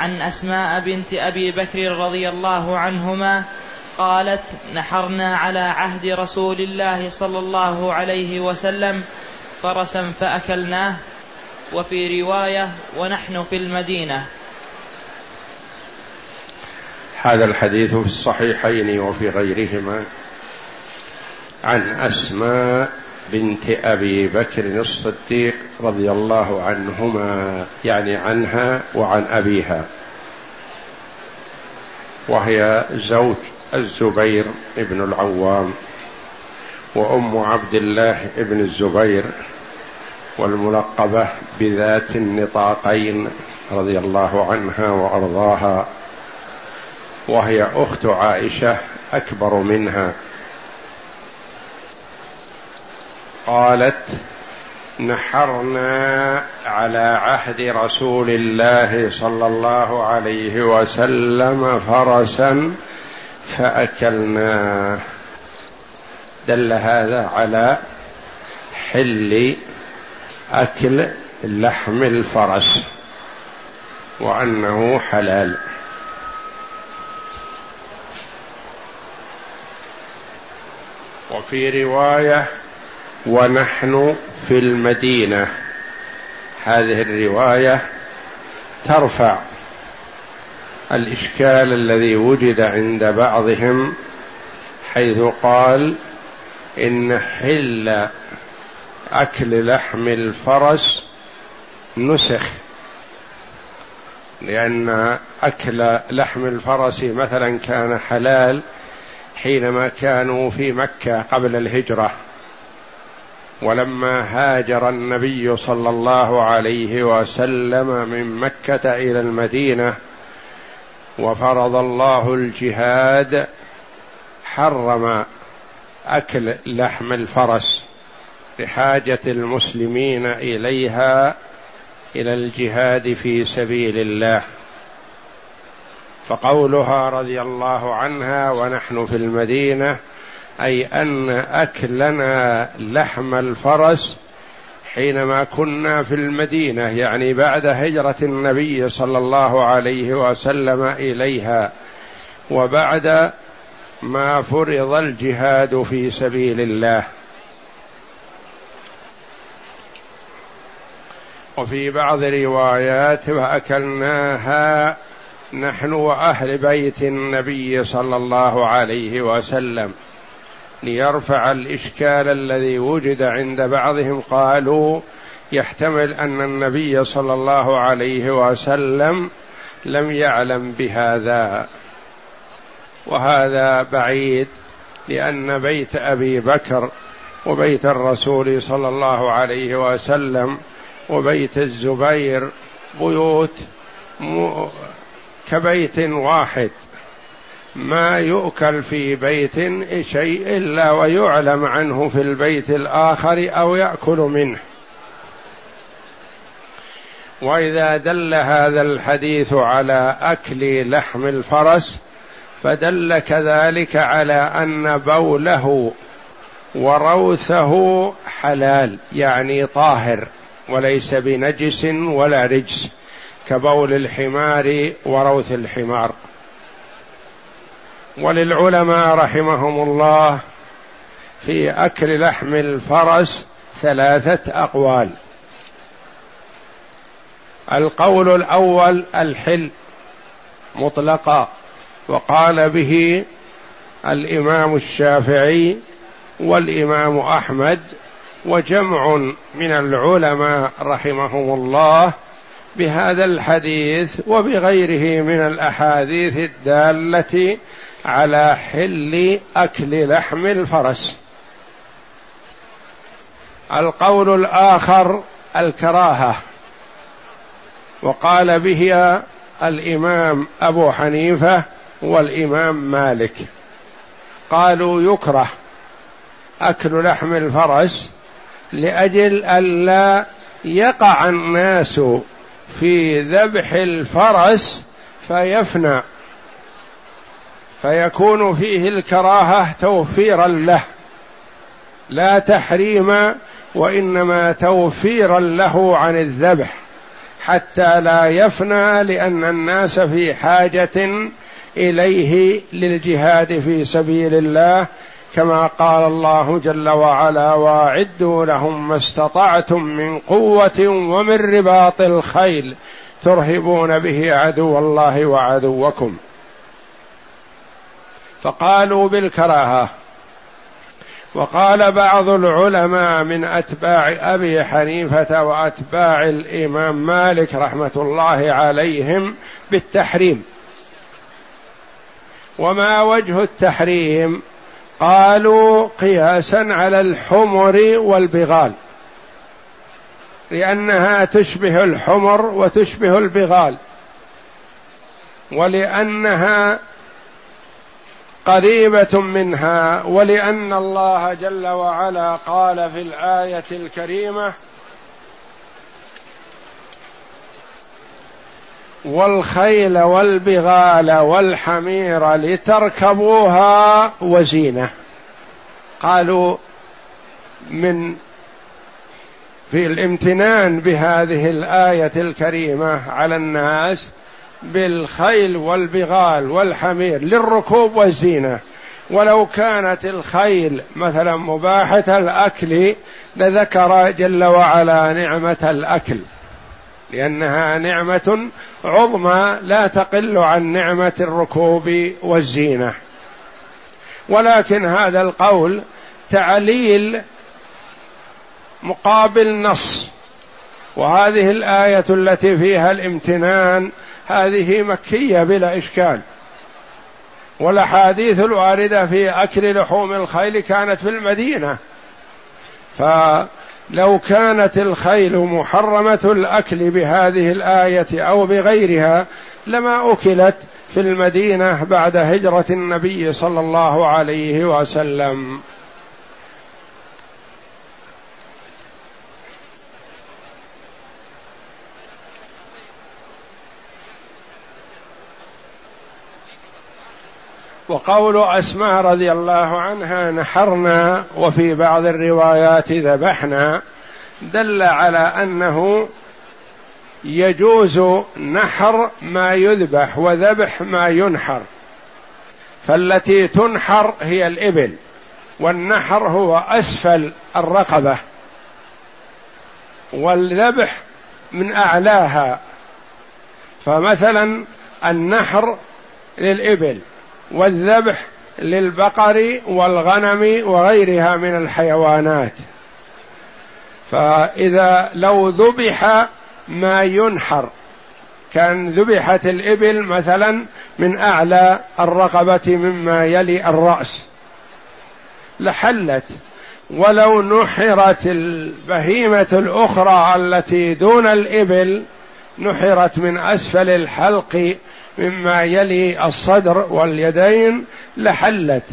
عن أسماء بنت أبي بكر رضي الله عنهما قالت نحرنا على عهد رسول الله صلى الله عليه وسلم فرسا فأكلناه وفي رواية ونحن في المدينة. هذا الحديث في الصحيحين وفي غيرهما عن أسماء بنت أبي بكر الصديق رضي الله عنهما يعني عنها وعن أبيها. وهي زوج الزبير بن العوام وأم عبد الله بن الزبير والملقبة بذات النطاقين رضي الله عنها وأرضاها. وهي أخت عائشة أكبر منها. قالت نحرنا على عهد رسول الله صلى الله عليه وسلم فرسا فأكلناه. دل هذا على حل أكل لحم الفرس وأنه حلال. وفي رواية ونحن في المدينة. هذه الرواية ترفع الإشكال الذي وجد عند بعضهم حيث قال إن حل أكل لحم الفرس نسخ. لأن أكل لحم الفرس مثلا كان حلال حينما كانوا في مكة قبل الهجرة. ولما هاجر النبي صلى الله عليه وسلم من مكة إلى المدينة وفرض الله الجهاد حرم أكل لحم الفرس لحاجه المسلمين إليها إلى الجهاد في سبيل الله. فقولها رضي الله عنها ونحن في المدينة أي أن أكلنا لحم الفرس حينما كنا في المدينة يعني بعد هجرة النبي صلى الله عليه وسلم إليها وبعد ما فرض الجهاد في سبيل الله. وفي بعض الروايات فاكلناها نحن وأهل بيت النبي صلى الله عليه وسلم. ليرفع الإشكال الذي وجد عند بعضهم قالوا يحتمل أن النبي صلى الله عليه وسلم لم يعلم بهذا. وهذا بعيد لأن بيت أبي بكر وبيت الرسول صلى الله عليه وسلم وبيت الزبير بيوت كبيت واحد. ما يؤكل في بيت شيء إلا ويعلم عنه في البيت الآخر أو يأكل منه. وإذا دل هذا الحديث على أكل لحم الفرس فدل كذلك على أن بوله وروثه حلال يعني طاهر وليس بنجس ولا رجس كبول الحمار وروث الحمار. وللعلماء رحمهم الله في أكل لحم الفرس ثلاثة أقوال. القول الأول الحل مطلقا وقال به الإمام الشافعي والإمام أحمد وجمع من العلماء رحمهم الله بهذا الحديث وبغيره من الأحاديث الدالة على حل أكل لحم الفرس. القول الآخر الكراهة. وقال به الإمام أبو حنيفة والإمام مالك. قالوا يكره أكل لحم الفرس لأجل الا يقع الناس في ذبح الفرس فيفنى. فيكون فيه الكراهة توفيرا له. لا تحريما وإنما توفيرا له عن الذبح حتى لا يفنى لأن الناس في حاجة إليه للجهاد في سبيل الله كما قال الله جل وعلا واعدوا لهم ما استطعتم من قوة ومن رباط الخيل ترهبون به عدو الله وعدوكم. فقالوا بالكراهة. وقال بعض العلماء من أتباع أبي حنيفة وأتباع الإمام مالك رحمة الله عليهم بالتحريم. وما وجه التحريم؟ قالوا قياسا على الحمر والبغال. لأنها تشبه الحمر وتشبه البغال. ولأنها قريبة منها ولأن الله جل وعلا قال في الآية الكريمة والخيل والبغال والحمير لتركبوها وزينة. قالوا من في الامتنان بهذه الآية الكريمة على الناس بالخيل والبغال والحمير للركوب والزينة. ولو كانت الخيل مثلا مباحة الأكل لذكر جل وعلا نعمة الأكل. لأنها نعمة عظمى لا تقل عن نعمة الركوب والزينة. ولكن هذا القول تعليل مقابل نص. وهذه الآية التي فيها الامتنان هذه مكية بلا إشكال. والأحاديث الواردة في أكل لحوم الخيل كانت في المدينة. فلو كانت الخيل محرمة الأكل بهذه الآية أو بغيرها لما أكلت في المدينة بعد هجرة النبي صلى الله عليه وسلم. وقول أسماء رضي الله عنها نحرنا وفي بعض الروايات ذبحنا دل على أنه يجوز نحر ما يذبح وذبح ما ينحر. فالتي تنحر هي الإبل والنحر هو أسفل الرقبة. والذبح من أعلاها. فمثلا النحر للإبل. والذبح للبقر والغنم وغيرها من الحيوانات. فإذا لو ذبح ما ينحر كان ذبحت الإبل مثلا من أعلى الرقبة مما يلي الرأس. لحلت. ولو نحرت البهيمة الأخرى التي دون الإبل نحرت من أسفل الحلق مما يلي الصدر واليدين لحلت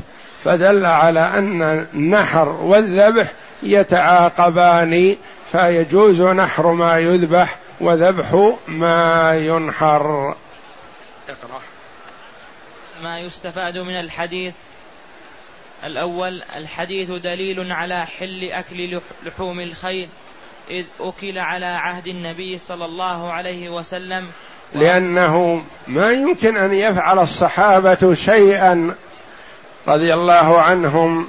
فدل على أن النحر والذبح يتعاقبان فيجوز نحر ما يذبح وذبح ما ينحر. اقرأ. ما يستفاد من الحديث الأول الحديث دليل على حل أكل لحوم الخيل إذ أكل على عهد النبي صلى الله عليه وسلم لأنه ما يمكن أن يفعل الصحابة شيئا رضي الله عنهم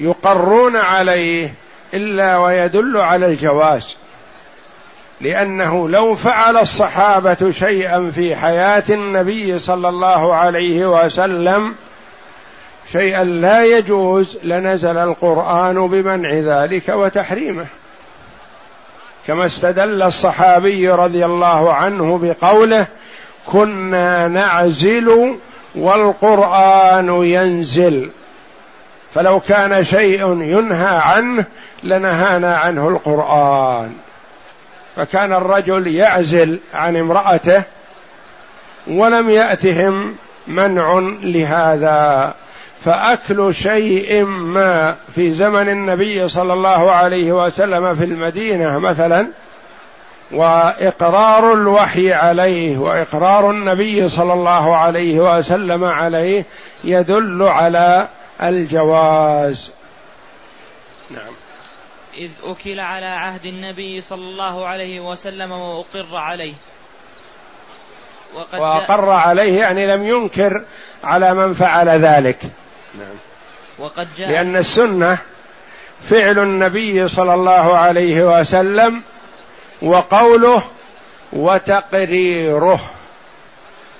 ويقرون عليه إلا ويدل على الجواز. لأنه لو فعل الصحابة شيئا في حياة النبي صلى الله عليه وسلم شيئا لا يجوز لنزل القرآن بمنع ذلك وتحريمه. كما استدل الصحابي رضي الله عنه بقوله كنا نعزل والقرآن ينزل. فلو كان شيء ينهى عنه لنهانا عنه القرآن. فكان الرجل يعزل عن امرأته ولم يأتهم منع لهذا. فأكل شيء ما في زمن النبي صلى الله عليه وسلم في المدينة مثلا وإقرار الوحي عليه وإقرار النبي صلى الله عليه وسلم عليه يدل على الجواز. نعم. إذ أكل على عهد النبي صلى الله عليه وسلم وأقر عليه. وقد وأقر عليه يعني لم ينكر على من فعل ذلك. نعم وقد جاء لأن السنة فعل النبي صلى الله عليه وسلم وقوله وتقريره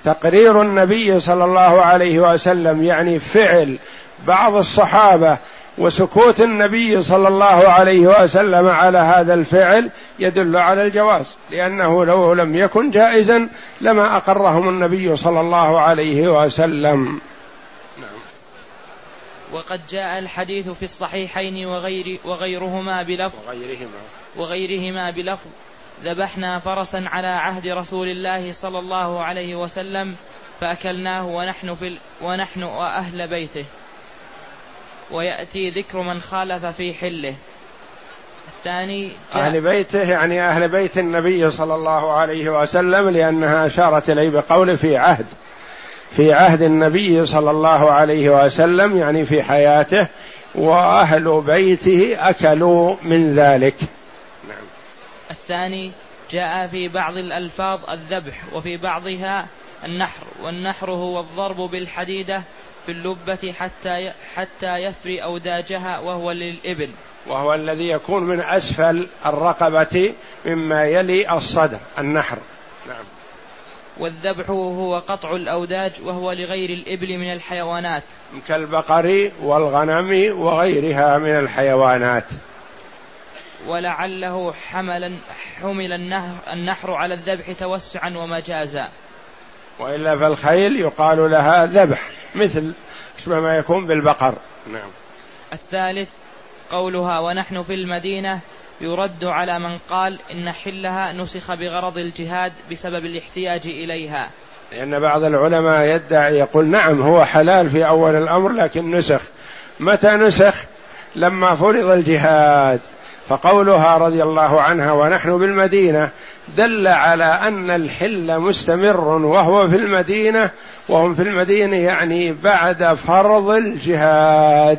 تقرير النبي صلى الله عليه وسلم يعني فعل بعض الصحابة وسكوت النبي صلى الله عليه وسلم على هذا الفعل يدل على الجواز لأنه لو لم يكن جائزا لما أقرهم النبي صلى الله عليه وسلم. وقد جاء الحديث في الصحيحين وغير وغيرهما بلفظ وغيرهما. وغيرهما بلفظ. ذبحنا فرسا على عهد رسول الله صلى الله عليه وسلم فأكلناه ونحن في ونحن وأهل بيته. ويأتي ذكر من خالف في حله. الثاني أهل بيته يعني أهل بيت النبي صلى الله عليه وسلم لأنها أشارت إليه بقول في عهد. في عهد النبي صلى الله عليه وسلم يعني في حياته وأهل بيته أكلوا من ذلك. نعم. الثاني جاء في بعض الألفاظ الذبح وفي بعضها النحر والنحر هو الضرب بالحديدة في اللبة حتى حتى يفري أوداجها وهو للإبل. وهو الذي يكون من أسفل الرقبة مما يلي الصدر النحر. نعم. والذبح هو قطع الأوداج وهو لغير الإبل من الحيوانات. كالبقر والغنم وغيرها من الحيوانات. ولعله حملا حمل النحر على الذبح توسعا ومجازا. وإلا فالخيل يقال لها ذبح مثل شبه ما يكون بالبقر. نعم. الثالث قولها ونحن في المدينة يرد على من قال إن حلها نسخ بغرض الجهاد بسبب الاحتياج إليها. لأن بعض العلماء يدعي يقول نعم هو حلال في أول الأمر لكن نسخ. متى نسخ؟ لما فرض الجهاد. فقولها رضي الله عنها ونحن بالمدينة دل على أن الحل مستمر وهو في المدينة وهم في المدينة يعني بعد فرض الجهاد.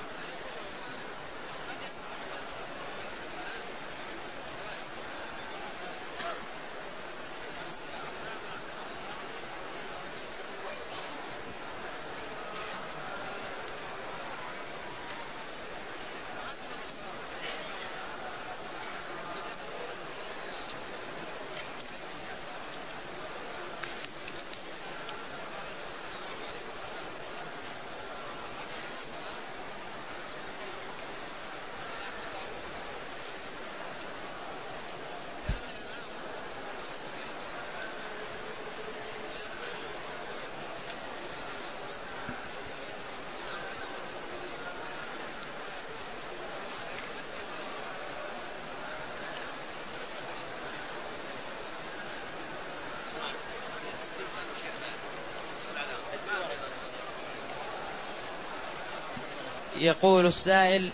يقول السائل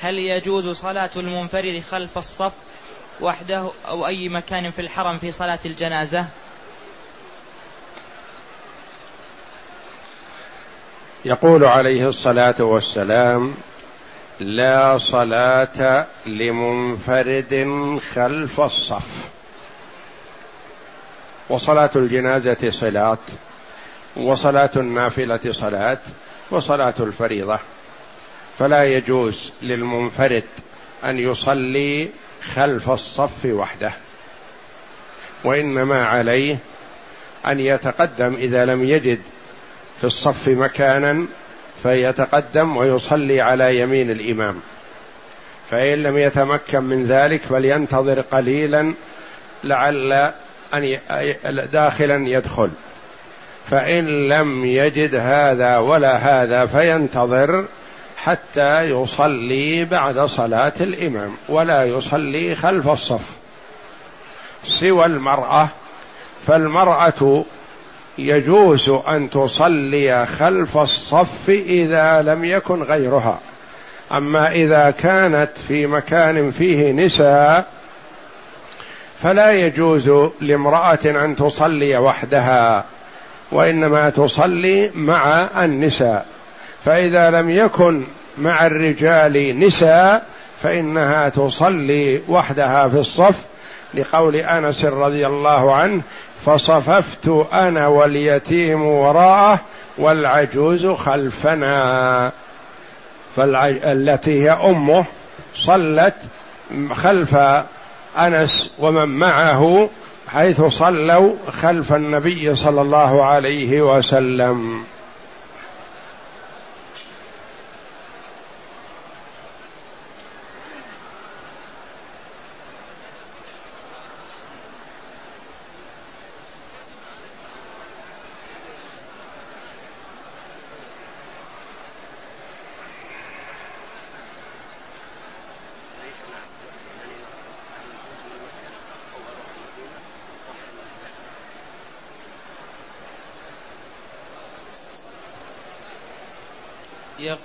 هل يجوز صلاة المنفرد خلف الصف وحده أو أي مكان في الحرم في صلاة الجنازة؟ يقول عليه الصلاة والسلام لا صلاة لمنفرد خلف الصف. وصلاة الجنازة صلاة وصلاة النافلة صلاة وصلاة الفريضة. فلا يجوز للمنفرد أن يصلي خلف الصف وحده وإنما عليه أن يتقدم إذا لم يجد في الصف مكانا فيتقدم ويصلي على يمين الإمام. فإن لم يتمكن من ذلك فلينتظر قليلا لعل أن داخلا يدخل. فإن لم يجد هذا ولا هذا فينتظر حتى يصلي بعد صلاة الإمام ولا يصلي خلف الصف. سوى المرأة فالمرأة يجوز أن تصلي خلف الصف إذا لم يكن غيرها. أما إذا كانت في مكان فيه نساء فلا يجوز لامرأة أن تصلي وحدها وإنما تصلي مع النساء. فإذا لم يكن مع الرجال نساء فإنها تصلي وحدها في الصف. لقول أنس رضي الله عنه فصففت أنا واليتيم وراءه والعجوز خلفنا. فالتي هي أمه صلت خلف أنس ومن معه حيث صلوا خلف النبي صلى الله عليه وسلم.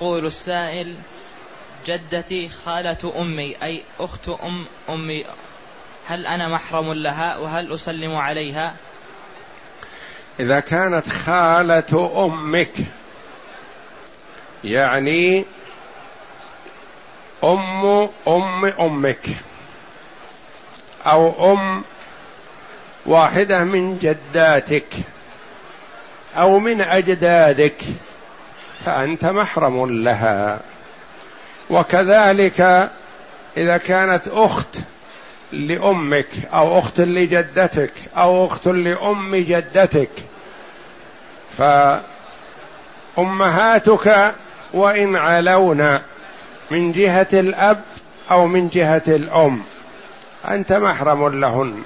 يقول السائل جدتي خالة أمي أي أخت أم أمي هل أنا محرم لها وهل أسلم عليها؟ إذا كانت خالة أمك يعني أم أم أمك أو أم واحدة من جداتك أو من أجدادك فأنت محرم لها. وكذلك إذا كانت أخت لأمك أو أخت لجدتك أو أخت لأم جدتك فأمهاتك وإن علون من جهة الأب أو من جهة الأم أنت محرم لهن.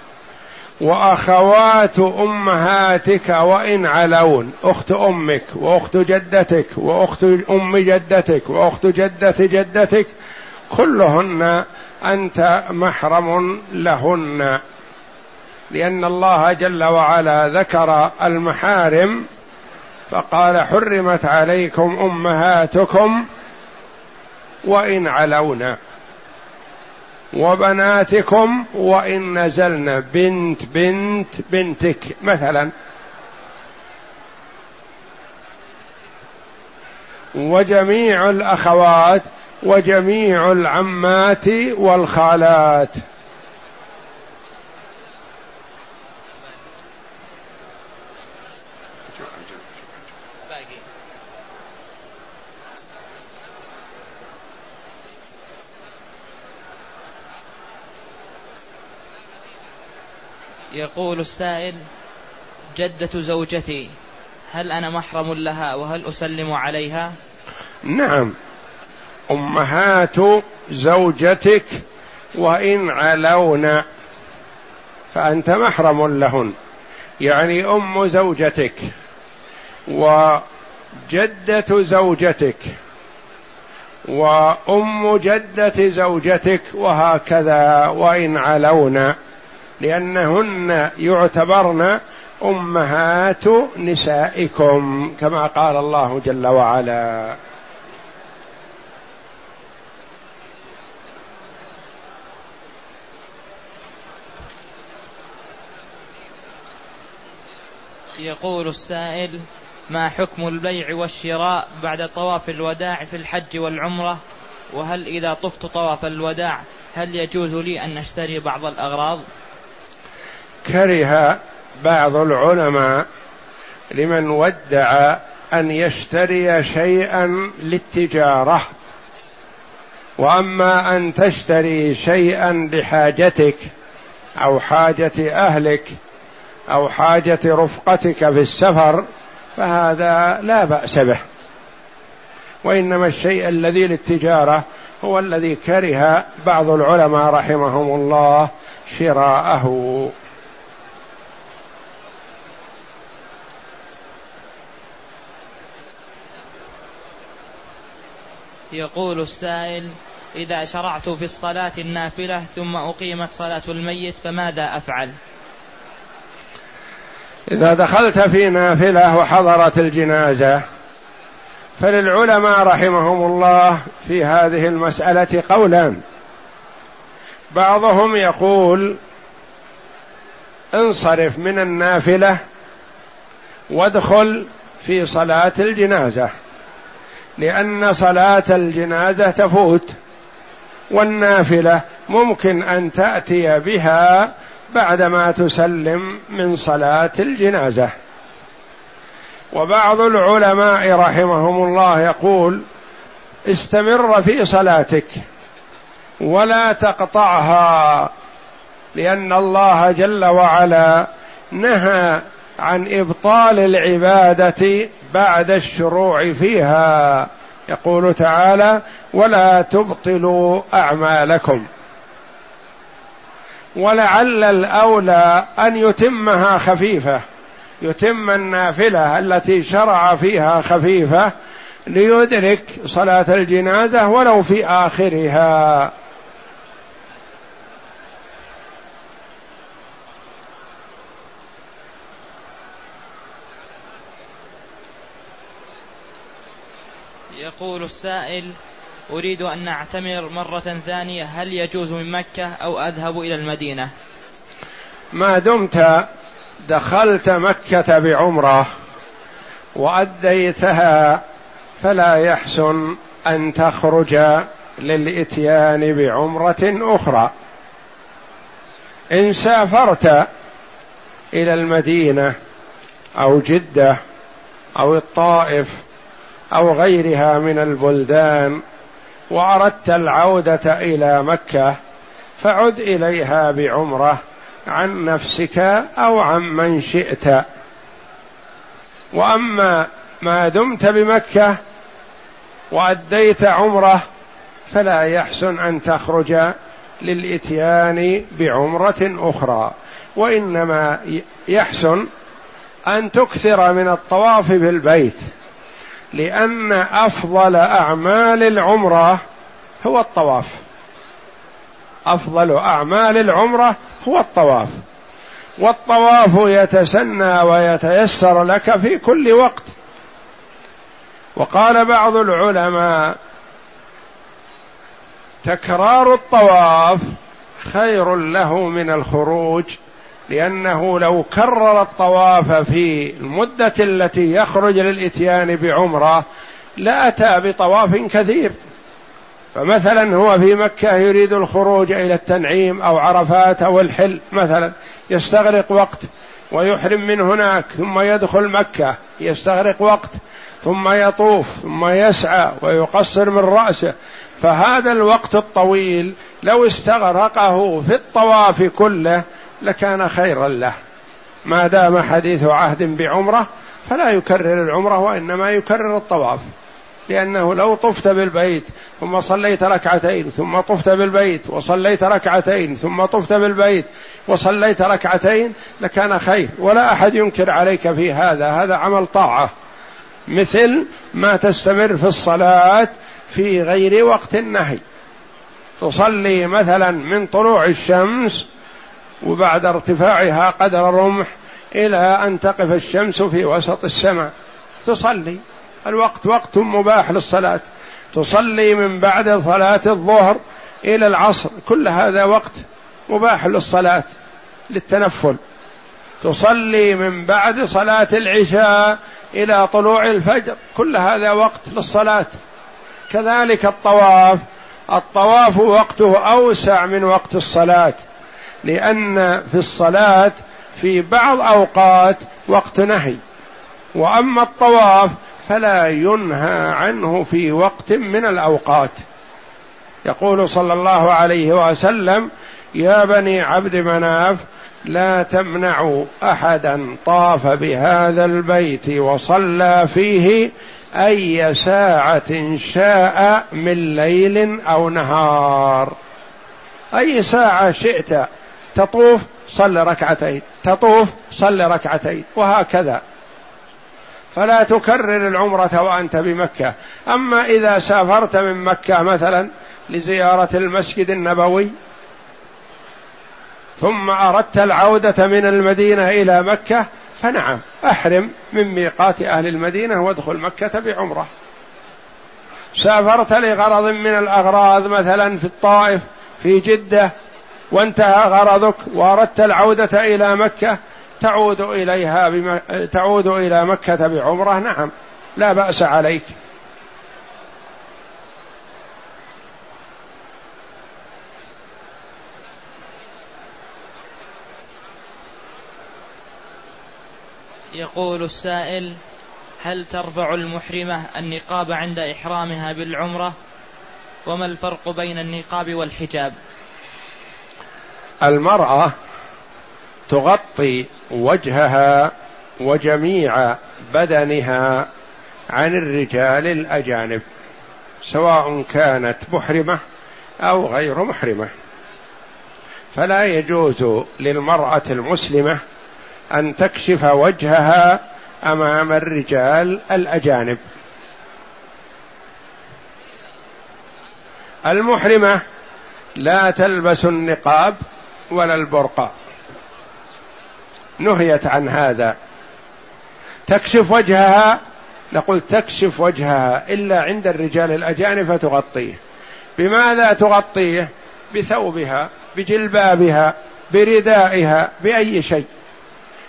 وأخوات أمهاتك وإن علون أخت أمك وأخت جدتك وأخت أم جدتك وأخت جدة جدتك كلهن أنت محرم لهن. لأن الله جل وعلا ذكر المحارم فقال حرمت عليكم أمهاتكم وإن علونا وبناتكم وإن نزلن بنت بنت بنتك مثلا. وجميع الأخوات وجميع العمات والخالات. يقول السائل جدة زوجتي هل أنا محرم لها وهل أسلم عليها؟ نعم. أمهات زوجتك وإن علون فأنت محرم لهن. يعني أم زوجتك وجدة زوجتك وأم جدة زوجتك وهكذا وإن علون لأنهن يعتبرن أمهات نسائكم كما قال الله جل وعلا. يقول السائل ما حكم البيع والشراء بعد طواف الوداع في الحج والعمرة؟ وهل إذا طفت طواف الوداع هل يجوز لي أن أشتري بعض الأغراض؟ كره بعض العلماء لمن ودع أن يشتري شيئا للتجارة. وأما أن تشتري شيئا لحاجتك أو حاجة أهلك أو حاجة رفقتك في السفر فهذا لا بأس به. وإنما الشيء الذي للتجارة هو الذي كره بعض العلماء رحمهم الله شراءه. يقول السائل إذا شرعت في الصلاة النافلة ثم أقيمت صلاة الميت فماذا أفعل؟ إذا دخلت في نافلة وحضرت الجنازة فللعلماء رحمهم الله في هذه المسألة قولان. بعضهم يقول انصرف من النافلة وادخل في صلاة الجنازة. لأن صلاة الجنازة تفوت والنافلة ممكن أن تأتي بها بعدما تسلم من صلاة الجنازة. وبعض العلماء رحمهم الله يقول استمر في صلاتك ولا تقطعها لأن الله جل وعلا نهى عن إبطال العبادة بعد الشروع فيها. يقول تعالى ولا تبطلوا أعمالكم. ولعل الأولى أن يتمها خفيفة يتم النافلة التي شرع فيها خفيفة ليدرك صلاة الجنازة ولو في آخرها. يقول السائل أريد أن أعتمر مرة ثانية هل يجوز من مكة أو أذهب إلى المدينة؟ ما دمت دخلت مكة بعمرة وأديتها فلا يحسن أن تخرج للإتيان بعمرة أخرى. إن سافرت إلى المدينة أو جدة أو الطائف أو غيرها من البلدان وأردت العودة إلى مكة فعد إليها بعمرة عن نفسك أو عن من شئت. وأما ما دمت بمكة وأديت عمرة فلا يحسن أن تخرج للإتيان بعمرة أخرى. وإنما يحسن أن تكثر من الطواف بالبيت. لأن أفضل أعمال العمرة هو الطواف. أفضل أعمال العمرة هو الطواف. والطواف يتسنى ويتيسر لك في كل وقت. وقال بعض العلماء تكرار الطواف خير له من الخروج. لأنه لو كرر الطواف في المدة التي يخرج للإتيان بعمرة لأتى بطواف كثير. فمثلا هو في مكة يريد الخروج إلى التنعيم أو عرفات أو الحل مثلا يستغرق وقت ويحرم من هناك ثم يدخل مكة يستغرق وقت ثم يطوف ثم يسعى ويقصر من رأسه. فهذا الوقت الطويل لو استغرقه في الطواف كله لكان خيرا له. ما دام حديث عهد بعمرة فلا يكرر العمرة وإنما يكرر الطواف. لأنه لو طفت بالبيت ثم صليت ركعتين ثم طفت بالبيت وصليت ركعتين ثم طفت بالبيت وصليت ركعتين لكان خير. ولا أحد ينكر عليك في هذا. هذا عمل طاعة. مثل ما تستمر في الصلاة في غير وقت النهي. تصلي مثلا من طلوع الشمس وبعد ارتفاعها قدر رمح إلى أن تقف الشمس في وسط السماء. تصلي. الوقت وقت مباح للصلاة. تصلي من بعد صلاة الظهر إلى العصر. كل هذا وقت مباح للصلاة للتنفل. تصلي من بعد صلاة العشاء إلى طلوع الفجر. كل هذا وقت للصلاة. كذلك الطواف. الطواف وقته أوسع من وقت الصلاة. لأن في الصلاة في بعض أوقات وقت نهي. وأما الطواف فلا ينهى عنه في وقت من الأوقات. يقول صلى الله عليه وسلم يا بني عبد مناف لا تمنعوا أحدا طاف بهذا البيت وصلى فيه أي ساعة شاء من ليل أو نهار. أي ساعة شئت تطوف صل ركعتين تطوف صل ركعتين وهكذا. فلا تكرر العمرة وأنت بمكة. أما إذا سافرت من مكة مثلا لزيارة المسجد النبوي ثم أردت العودة من المدينة إلى مكة فنعم أحرم من ميقات أهل المدينة وادخل مكة بعمرة. سافرت لغرض من الأغراض مثلا في الطائف في جدة وانتهى غرضك واردت العودة إلى مكة تعود إليها بم... تعود إلى مكة بعمرة نعم لا بأس عليك. يقول السائل هل ترفع المحرمة النقاب عند إحرامها بالعمرة؟ وما الفرق بين النقاب والحجاب؟ المرأة تغطي وجهها وجميع بدنها عن الرجال الأجانب سواء كانت محرمة أو غير محرمة. فلا يجوز للمرأة المسلمة أن تكشف وجهها أمام الرجال الأجانب. المحرمة لا تلبس النقاب ولا البرقع نهيت عن هذا. تكشف وجهها نقول تكشف وجهها إلا عند الرجال الأجانب فتغطيه. بماذا تغطيه؟ بثوبها بجلبابها بردائها بأي شيء.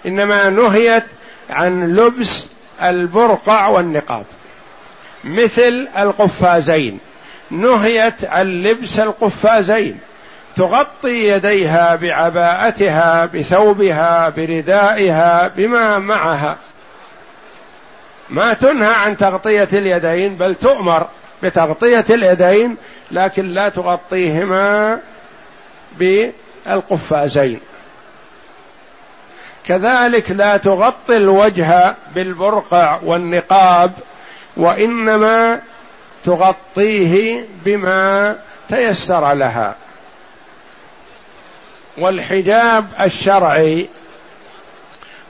إنما نهيت عن لبس البرقع والنقاب. مثل القفازين. نهيت عن لبس القفازين. تغطي يديها بعباءتها بثوبها بردائها بما معها. ما تنهى عن تغطية اليدين بل تؤمر بتغطية اليدين لكن لا تغطيهما بالقفازين. كذلك لا تغطي الوجه بالبرقع والنقاب وإنما تغطيه بما تيسر لها. والحجاب الشرعي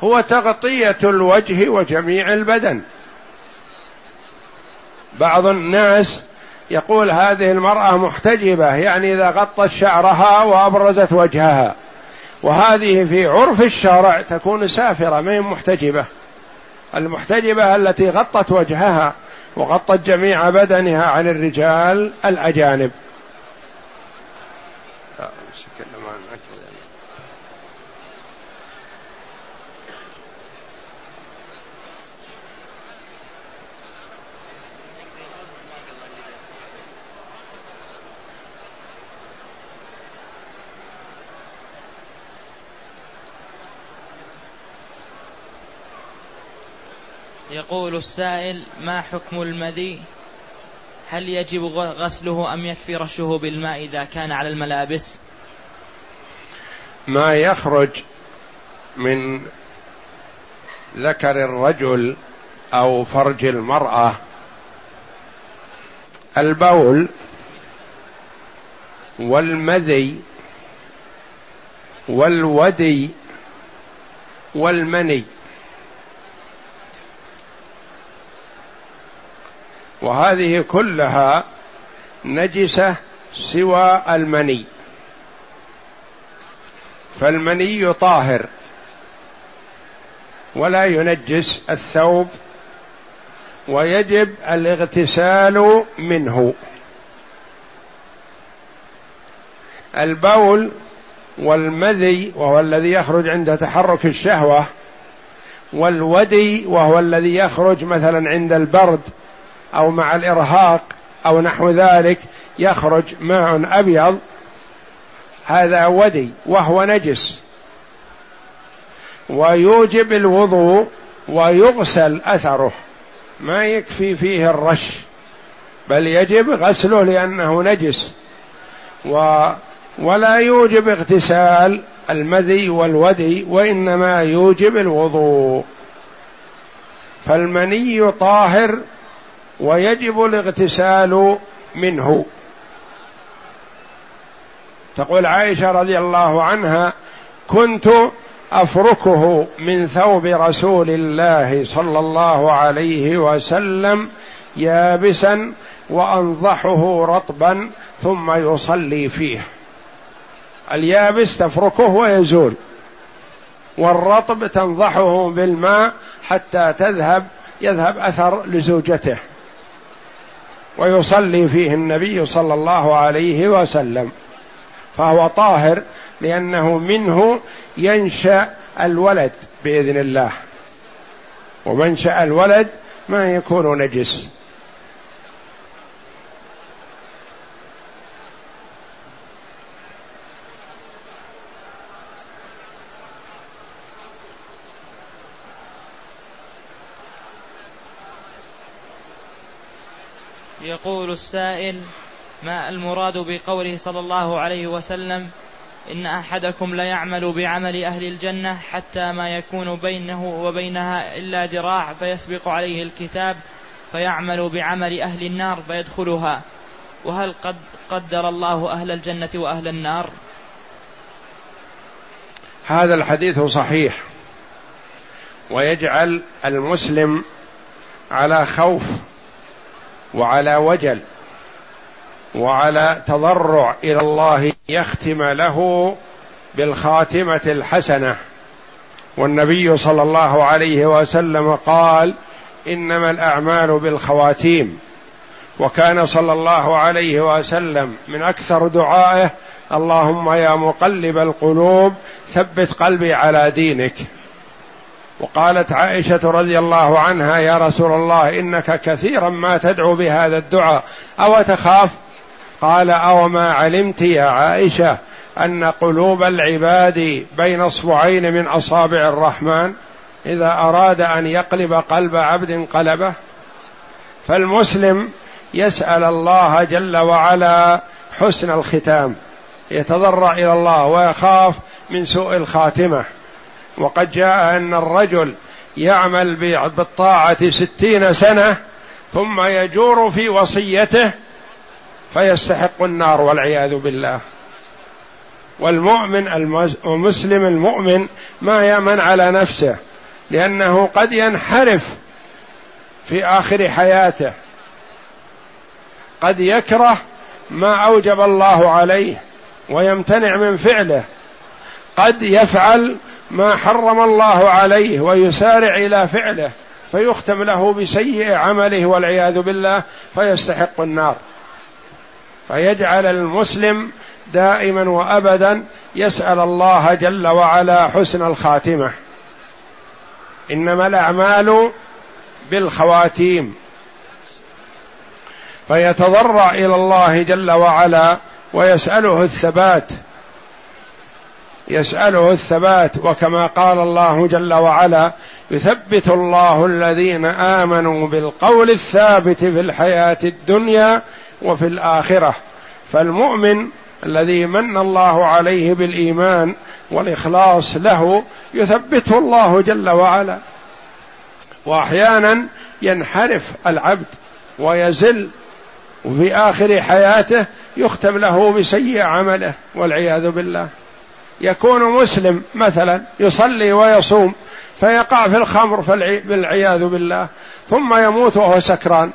هو تغطية الوجه وجميع البدن. بعض الناس يقول هذه المرأة محتجبه يعني إذا غطت شعرها وأبرزت وجهها. وهذه في عرف الشرع تكون سافرة ما هي محتجبة المحتجبة التي غطت وجهها وغطت جميع بدنها عن الرجال الأجانب. يقول السائل ما حكم المذي؟ هل يجب غسله أم يكفي رشه بالماء إذا كان على الملابس؟ ما يخرج من ذكر الرجل أو فرج المرأة البول والمذي والودي والمني. وهذه كلها نجسة سوى المني. فالمني طاهر ولا ينجس الثوب ويجب الاغتسال منه. البول والمذي وهو الذي يخرج عند تحرك الشهوة والودي وهو الذي يخرج مثلا عند البرد أو مع الإرهاق أو نحو ذلك يخرج ماء أبيض. هذا ودي وهو نجس. ويوجب الوضوء ويغسل أثره. ما يكفي فيه الرش بل يجب غسله لأنه نجس. و ولا يوجب اغتسال المذي والودي وإنما يوجب الوضوء. فالمني طاهر ويجب الاغتسال منه. تقول عائشة رضي الله عنها كنت أفركه من ثوب رسول الله صلى الله عليه وسلم يابسا وأنضحه رطبا ثم يصلي فيه. اليابس تفركه ويزول والرطب تنضحه بالماء حتى تذهب يذهب أثر لزوجته. ويصلي فيه النبي صلى الله عليه وسلم. فهو طاهر لأنه منه ينشأ الولد بإذن الله. ومنشأ الولد ما يكون نجس. يقول السائل ما المراد بقوله صلى الله عليه وسلم إن أحدكم ليعمل بعمل أهل الجنة حتى ما يكون بينه وبينها إلا ذراع فيسبق عليه الكتاب فيعمل بعمل أهل النار فيدخلها. وهل قد قدر الله أهل الجنة وأهل النار؟ هذا الحديث صحيح. ويجعل المسلم على خوف وعلى وجل وعلى تضرع إلى الله يختم له بالخاتمة الحسنة. والنبي صلى الله عليه وسلم قال إنما الأعمال بالخواتيم. وكان صلى الله عليه وسلم من أكثر دعائه اللهم يا مقلب القلوب ثبت قلبي على دينك. وقالت عائشة رضي الله عنها يا رسول الله إنك كثيرا ما تدعو بهذا الدعاء. أو تخاف? قال أو ما علمت يا عائشة أن قلوب العباد بين أصبعين من أصابع الرحمن إذا أراد أن يقلب قلب عبد قلبه. فالمسلم يسأل الله جل وعلا حسن الختام. يتضرع إلى الله ويخاف من سوء الخاتمة. وقد جاء أن الرجل يعمل بالطاعة ستين سنة ثم يجور في وصيته فيستحق النار والعياذ بالله. والمؤمن المسلم المؤمن ما يامن على نفسه لأنه قد ينحرف في آخر حياته. قد يكره ما أوجب الله عليه ويمتنع من فعله. قد يفعل ما حرم الله عليه ويسارع إلى فعله فيختم له بسيء عمله والعياذ بالله فيستحق النار. فيجعل المسلم دائما وأبدا يسأل الله جل وعلا حسن الخاتمة. إنما الأعمال بالخواتيم. فيتضرع إلى الله جل وعلا ويسأله الثبات. يسأله الثبات وكما قال الله جل وعلا يثبت الله الذين آمنوا بالقول الثابت في الحياة الدنيا وفي الآخرة. فالمؤمن الذي من الله عليه بالإيمان والإخلاص له يثبته الله جل وعلا. وأحيانا ينحرف العبد ويزل وفي آخر حياته يختم له بسيء عمله والعياذ بالله. يكون مسلم مثلا يصلي ويصوم فيقع في الخمر بالعياذ بالله ثم يموت وهو سكران.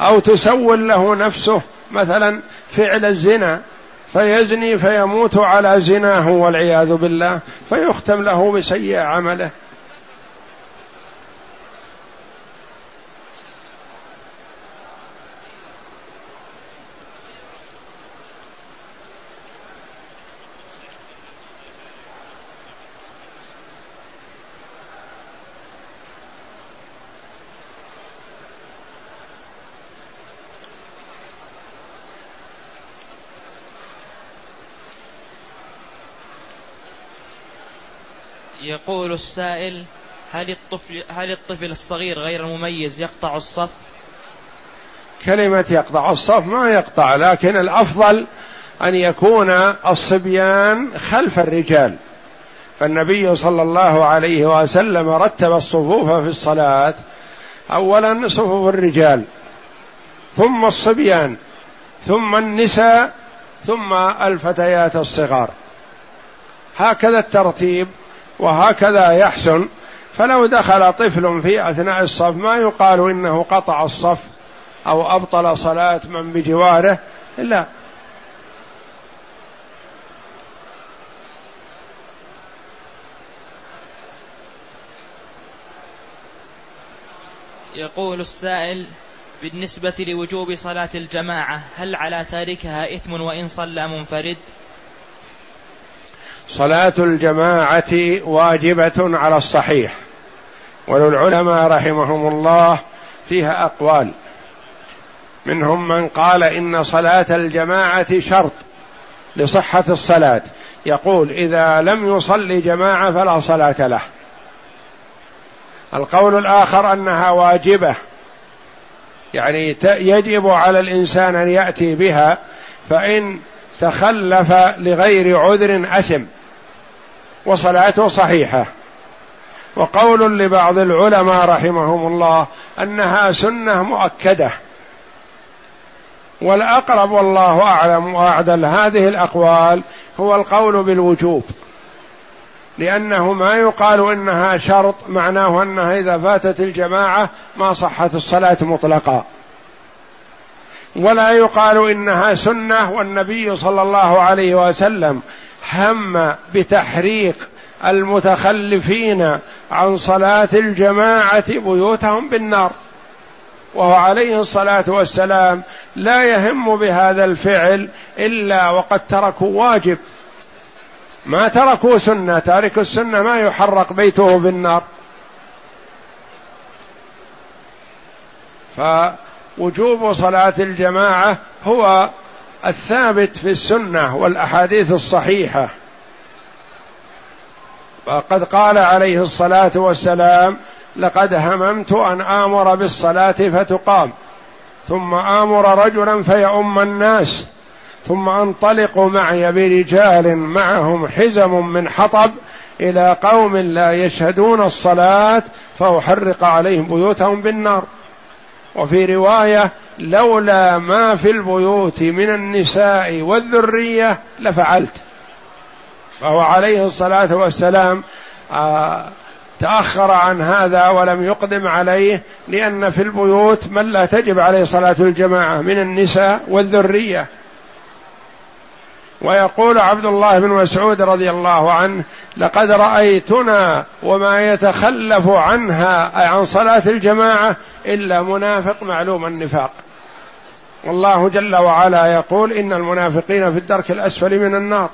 أو تسول له نفسه مثلا فعل الزنا فيزني فيموت على زناه والعياذ بالله فيختم له بسيء عمله. يقول السائل هل الطفل هل الطفل الصغير غير المميز يقطع الصف؟ كلمة يقطع الصف ما يقطع لكن الأفضل أن يكون الصبيان خلف الرجال. فالنبي صلى الله عليه وسلم رتب الصفوف في الصلاة. أولا صفوف الرجال ثم الصبيان ثم النساء ثم الفتيات الصغار. هكذا الترتيب وهكذا يحسن. فلو دخل طفل في أثناء الصف ما يقال إنه قطع الصف أو أبطل صلاة من بجواره لا يقول السائل بالنسبة لوجوب صلاة الجماعة هل على تاركها إثم وإن صلى منفرد؟ صلاة الجماعة واجبة على الصحيح. وللعلماء رحمهم الله فيها أقوال. منهم من قال إن صلاة الجماعة شرط لصحة الصلاة. يقول إذا لم يصلي جماعة فلا صلاة له. القول الآخر أنها واجبة. يعني يجب على الإنسان أن يأتي بها فإن تخلف لغير عذر أثم. وصلاته صحيحة. وقول لبعض العلماء رحمهم الله أنها سنة مؤكدة. والأقرب والله أعلم وأعدل هذه الأقوال هو القول بالوجوب. لأنه ما يقال إنها شرط معناه أنها إذا فاتت الجماعة ما صحت الصلاة مطلقا. ولا يقال إنها سنة والنبي صلى الله عليه وسلم هم بتحريق المتخلفين عن صلاة الجماعة بيوتهم بالنار. وهو عليه الصلاة والسلام لا يهم بهذا الفعل إلا وقد تركوا واجب. ما تركوا سنة تارك السنة ما يحرق بيته بالنار. فوجوب صلاة الجماعة هو الثابت في السنة والأحاديث الصحيحة. وقد قال عليه الصلاة والسلام لقد هممت أن آمر بالصلاة فتقام ثم آمر رجلا فيؤم الناس ثم أنطلق معي برجال معهم حزم من حطب إلى قوم لا يشهدون الصلاة فأحرق عليهم بيوتهم بالنار. وفي رواية لولا ما في البيوت من النساء والذرية لفعلت. فهو عليه الصلاة والسلام آه، تأخر عن هذا ولم يقدم عليه لأن في البيوت من لا تجب عليه صلاة الجماعة من النساء والذرية. ويقول عبد الله بن مسعود رضي الله عنه لقد رأيتنا وما يتخلف عنها عن صلاة الجماعة إلا منافق معلوم النفاق. والله جل وعلا يقول إن المنافقين في الدرك الأسفل من النار.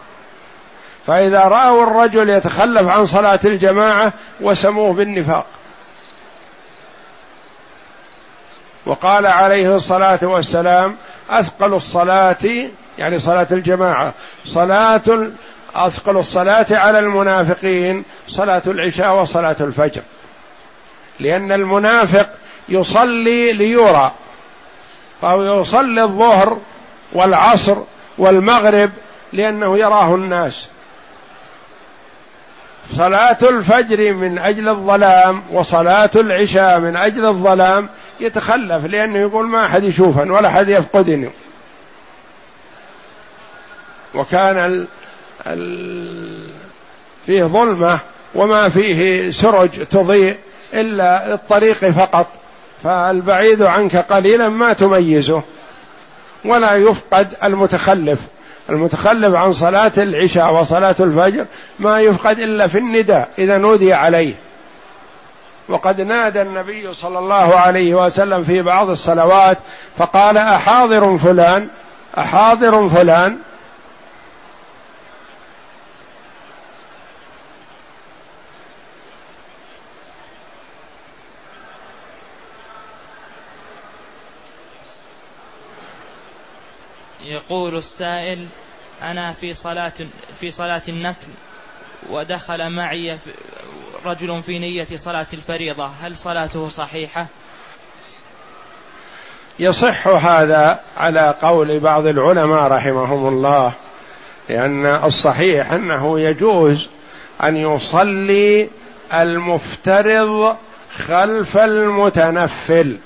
فإذا رأوا الرجل يتخلف عن صلاة الجماعة وسموه بالنفاق. وقال عليه الصلاة والسلام أثقل الصلاة يعني صلاة الجماعة. صلاة أثقل الصلاة على المنافقين صلاة العشاء وصلاة الفجر. لأن المنافق يصلي ليرى. فهو يصلي الظهر والعصر والمغرب لأنه يراه الناس. صلاة الفجر من أجل الظلام وصلاة العشاء من أجل الظلام يتخلف لأنه يقول ما أحد يشوفني ولا أحد يفقدني. وكان ال ال فيه ظلمة وما فيه سرج تضيء إلا الطريق فقط فالبعيد عنك قليلا ما تميزه ولا يفقد المتخلف. المتخلف عن صلاة العشاء وصلاة الفجر ما يفقد إلا في النداء إذا نودي عليه. وقد نادى النبي صلى الله عليه وسلم في بعض الصلوات فقال أحاضر فلان أحاضر فلان يقول السائل أنا في صلاة في صلاة النفل ودخل معي رجل في نية صلاة الفريضة هل صلاته صحيحة؟ يصح هذا على قول بعض العلماء رحمهم الله لأن الصحيح أنه يجوز أن يصلي المفترض خلف المتنفل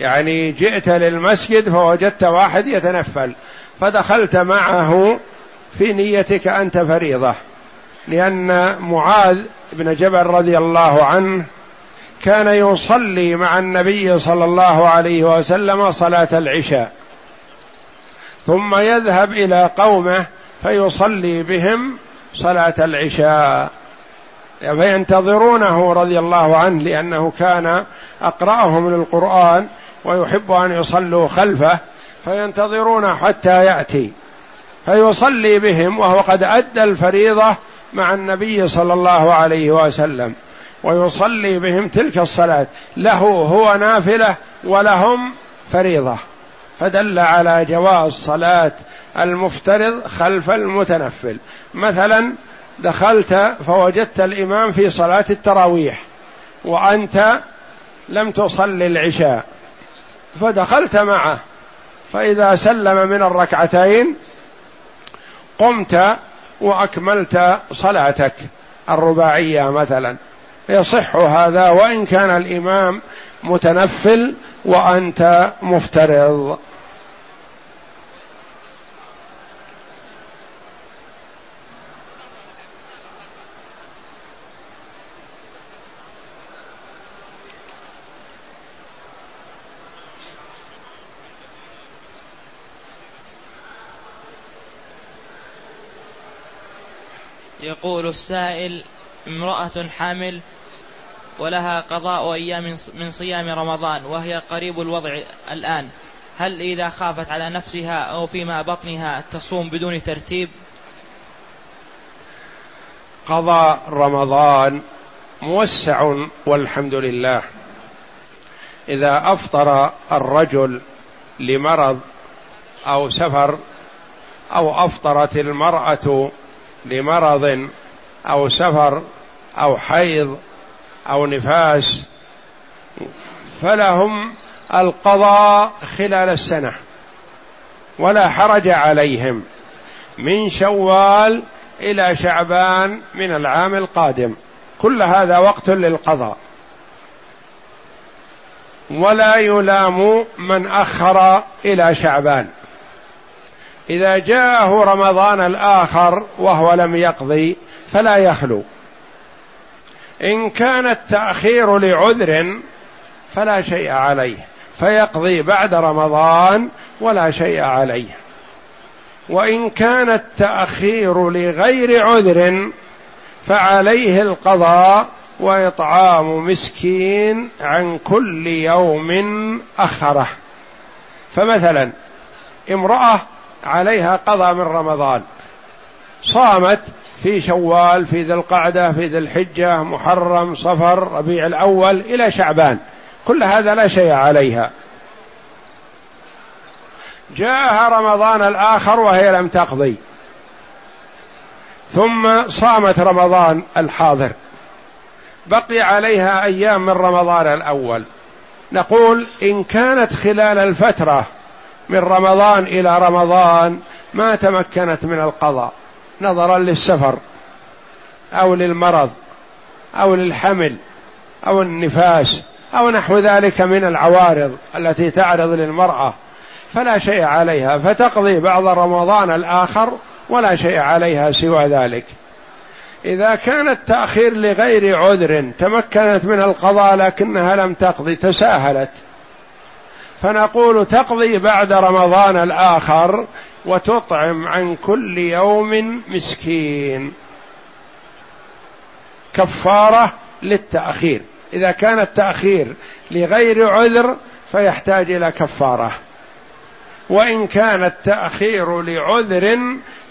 يعني جئت للمسجد فوجدت واحد يتنفل فدخلت معه في نيتك أنت فريضة لأن معاذ بن جبل رضي الله عنه كان يصلي مع النبي صلى الله عليه وسلم صلاة العشاء ثم يذهب إلى قومه فيصلي بهم صلاة العشاء. فينتظرونه رضي الله عنه لأنه كان أقرأهم للقرآن ويحب أن يصلوا خلفه فينتظرون حتى يأتي. فيصلي بهم وهو قد أدى الفريضة مع النبي صلى الله عليه وسلم. ويصلي بهم تلك الصلاة. له هو نافلة ولهم فريضة. فدل على جواز صلاة المفترض خلف المتنفل. مثلا دخلت فوجدت الإمام في صلاة التراويح وأنت لم تصلي العشاء. فدخلت معه. فإذا سلم من الركعتين قمت وأكملت صلاتك الرباعية مثلا. يصح هذا وإن كان الإمام متنفل وأنت مفترض. يقول السائل امرأة حامل ولها قضاء أيام من صيام رمضان وهي قريب الوضع الآن. هل إذا خافت على نفسها أو فيما بطنها تصوم بدون ترتيب؟ قضاء رمضان موسع والحمد لله. إذا أفطر الرجل لمرض أو سفر أو أفطرت المرأة لمرض أو سفر أو حيض أو نفاس فلهم القضاء خلال السنة ولا حرج عليهم من شوال إلى شعبان من العام القادم. كل هذا وقت للقضاء. ولا يلام من أخر إلى شعبان. إذا جاءه رمضان الآخر وهو لم يقضي فلا يخلو. إن كان التأخير لعذر فلا شيء عليه فيقضي بعد رمضان ولا شيء عليه. وإن كان التأخير لغير عذر فعليه القضاء وإطعام مسكين عن كل يوم أخره. فمثلا امرأة عليها قضى من رمضان. صامت في شوال في ذي القعدة في ذي الحجة محرم صفر ربيع الأول إلى شعبان. كل هذا لا شيء عليها. جاءها رمضان الآخر وهي لم تقضي. ثم صامت رمضان الحاضر. بقي عليها أيام من رمضان الأول. نقول إن كانت خلال الفترة من رمضان إلى رمضان ما تمكنت من القضاء نظرا للسفر أو للمرض أو للحمل أو النفاس أو نحو ذلك من العوارض التي تعرض للمرأة فلا شيء عليها. فتقضي بعض رمضان الآخر ولا شيء عليها سوى ذلك. إذا كان التأخير لغير عذر تمكنت من القضاء لكنها لم تقضي تساهلت. فنقول تقضي بعد رمضان الآخر وتطعم عن كل يوم مسكين. كفارة للتأخير. إذا كان التأخير لغير عذر فيحتاج إلى كفارة. وإن كان التأخير لعذر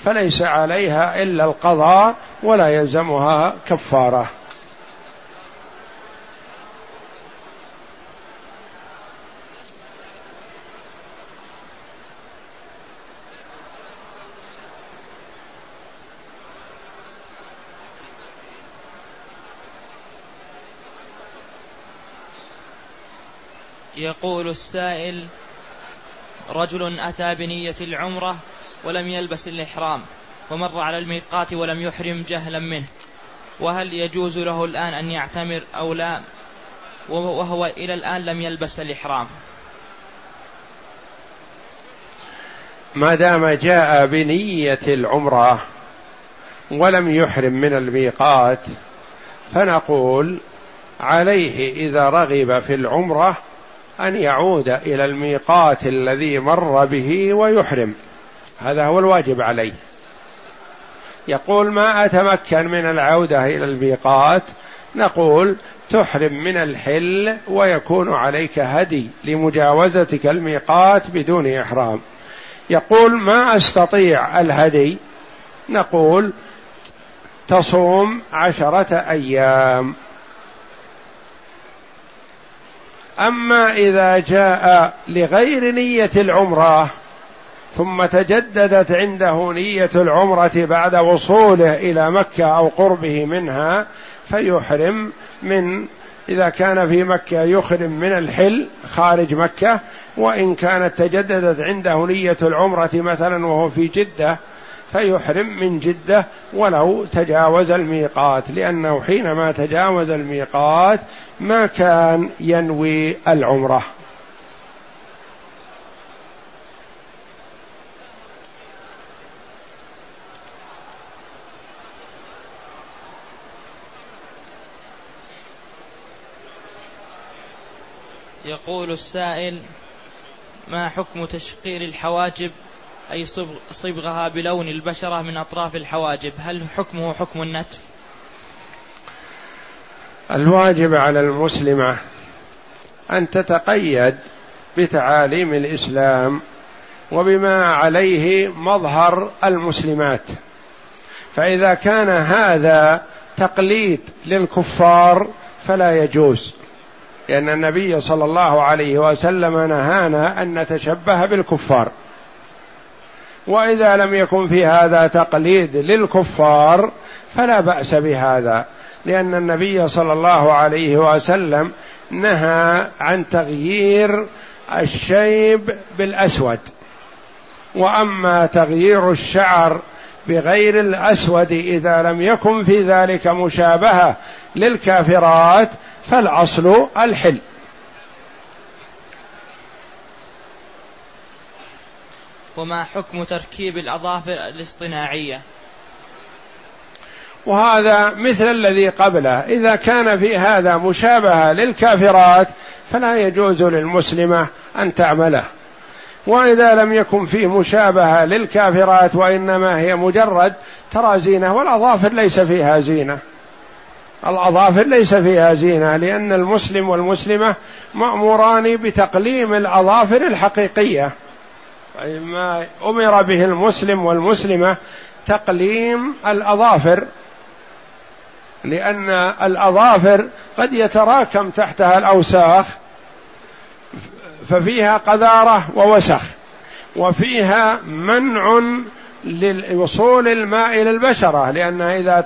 فليس عليها إلا القضاء ولا يلزمها كفارة. يقول السائل رجل أتى بنية العمرة ولم يلبس الإحرام ومر على الميقات ولم يحرم جهلا منه وهل يجوز له الآن أن يعتمر أو لا؟ وهو إلى الآن لم يلبس الإحرام. ما دام جاء بنية العمرة ولم يحرم من الميقات فنقول عليه إذا رغب في العمرة أن يعود إلى الميقات الذي مر به ويحرم. هذا هو الواجب عليه. يقول ما أتمكن من العودة إلى الميقات؟ نقول تحرم من الحل ويكون عليك هدي لمجاوزتك الميقات بدون إحرام. يقول ما أستطيع الهدي؟ نقول تصوم عشرة أيام. أما إذا جاء لغير نية العمرة ثم تجددت عنده نية العمرة بعد وصوله إلى مكة أو قربه منها فيحرم من إذا كان في مكة يحرم من الحل خارج مكة وإن كانت تجددت عنده نية العمرة مثلا وهو في جدة فيحرم من جدة ولو تجاوز الميقات لأنه حينما تجاوز الميقات ما كان ينوي العمرة. يقول السائل ما حكم تشقير الحواجب أي صبغها بلون البشرة من أطراف الحواجب. هل حكمه حكم النتف؟ الواجب على المسلمة أن تتقيد بتعاليم الإسلام وبما عليه مظهر المسلمات. فإذا كان هذا تقليد للكفار فلا يجوز لأن النبي صلى الله عليه وسلم نهانا أن نتشبه بالكفار. وإذا لم يكن في هذا تقليد للكفار فلا بأس بهذا لأن النبي صلى الله عليه وسلم نهى عن تغيير الشيب بالأسود. وأما تغيير الشعر بغير الأسود إذا لم يكن في ذلك مشابهة للكافرات فالأصل الحل. وما حكم تركيب الأظافر الاصطناعية. وهذا مثل الذي قبله. إذا كان في هذا مشابهة للكافرات فلا يجوز للمسلمة أن تعمله. وإذا لم يكن فيه مشابهة للكافرات وإنما هي مجرد ترى زينة والأظافر ليس فيها زينة. الأظافر ليس فيها زينة لأن المسلم والمسلمة مأموران بتقليم الأظافر الحقيقية. ما أمر به المسلم والمسلمة تقليم الأظافر لأن الأظافر قد يتراكم تحتها الأوساخ ففيها قذارة ووسخ وفيها منع لوصول الماء إلى البشرة لأن إذا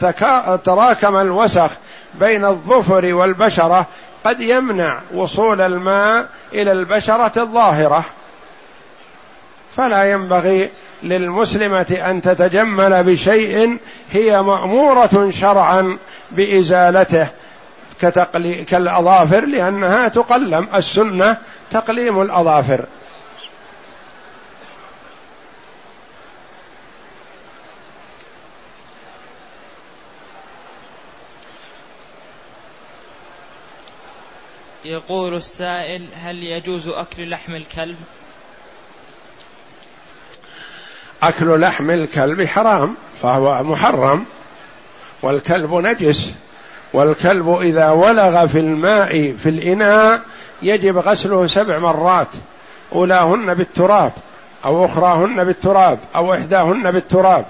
تراكم الوسخ بين الظفر والبشرة قد يمنع وصول الماء إلى البشرة الظاهرة. فلا ينبغي للمسلمة أن تتجمل بشيء هي مأمورة شرعا بإزالته كتقلي كالأظافر لأنها تقلم. السنة تقليم الأظافر. يقول السائل هل يجوز أكل لحم الكلب؟ أكل لحم الكلب حرام فهو محرم. والكلب نجس. والكلب إذا ولغ في الماء في الإناء يجب غسله سبع مرات. أولاهن بالتراب أو أخراهن بالتراب أو إحداهن بالتراب.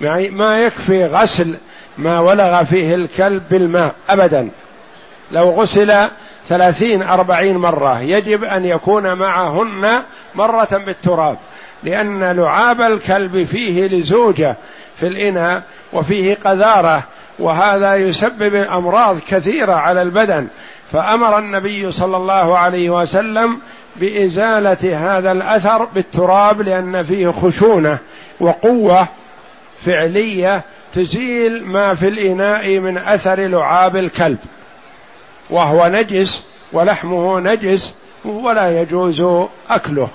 يعني ما يكفي غسل ما ولغ فيه الكلب بالماء أبدا. لو غسل ثلاثين أربعين مرة يجب أن يكون معهن مرة بالتراب. لأن لعاب الكلب فيه لزوجة في الإناء وفيه قذارة وهذا يسبب أمراض كثيرة على البدن. فأمر النبي صلى الله عليه وسلم بإزالة هذا الأثر بالتراب لأن فيه خشونة وقوة فعلية تزيل ما في الإناء من أثر لعاب الكلب. وهو نجس ولحمه نجس ولا يجوز أكله.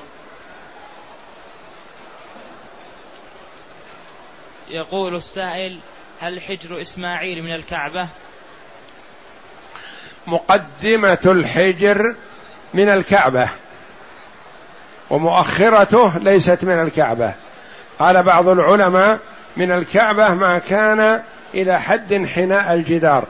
يقول السائل هل حجر إسماعيل من الكعبة؟ مقدمة الحجر من الكعبة ومؤخرته ليست من الكعبة. قال بعض العلماء من الكعبة ما كان إلى حد انحناء الجدار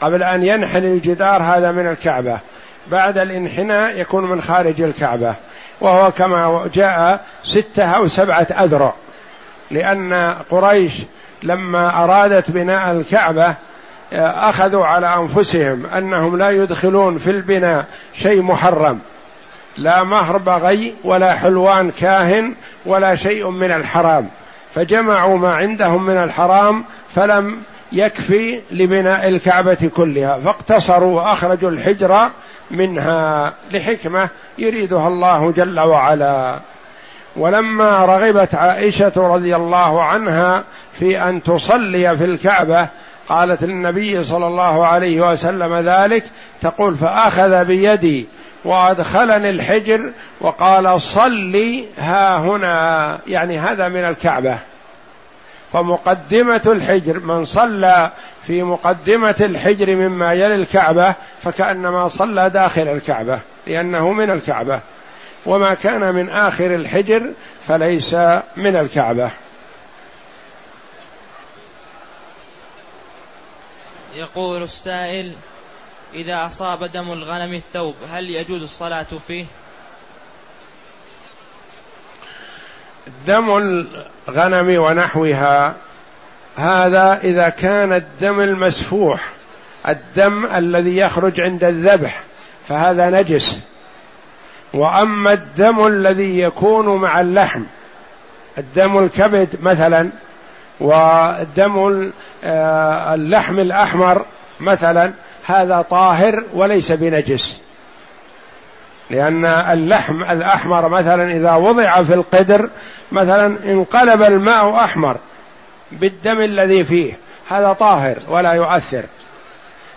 قبل أن ينحني الجدار هذا من الكعبة. بعد الانحناء يكون من خارج الكعبة وهو كما جاء ستة أو سبعة أذرع. لأن قريش لما أرادت بناء الكعبة أخذوا على أنفسهم أنهم لا يدخلون في البناء شيء محرم. لا مهر بغي ولا حلوان كاهن ولا شيء من الحرام. فجمعوا ما عندهم من الحرام فلم يكفي لبناء الكعبة كلها. فاقتصروا وأخرجوا الحجر منها لحكمة يريدها الله جل وعلا. ولما رغبت عائشة رضي الله عنها في أن تصلي في الكعبة قالت للنبي صلى الله عليه وسلم ذلك تقول فأخذ بيدي وأدخلني الحجر وقال صلي ها هنا. يعني هذا من الكعبة. فمقدمة الحجر من صلى في مقدمة الحجر مما يلي الكعبة فكأنما صلى داخل الكعبة لأنه من الكعبة. وما كان من آخر الحجر فليس من الكعبة يقول السائل إذا أصاب دم الغنم الثوب هل يجوز الصلاة فيه؟ دم الغنم ونحوها هذا إذا كان الدم المسفوح الدم الذي يخرج عند الذبح فهذا نجس وأما الدم الذي يكون مع اللحم الدم الكبد مثلا ودم آه، اللحم الأحمر مثلا هذا طاهر وليس بنجس. لأن اللحم الأحمر مثلا إذا وضع في القدر مثلا انقلب الماء أحمر بالدم الذي فيه هذا طاهر ولا يؤثر.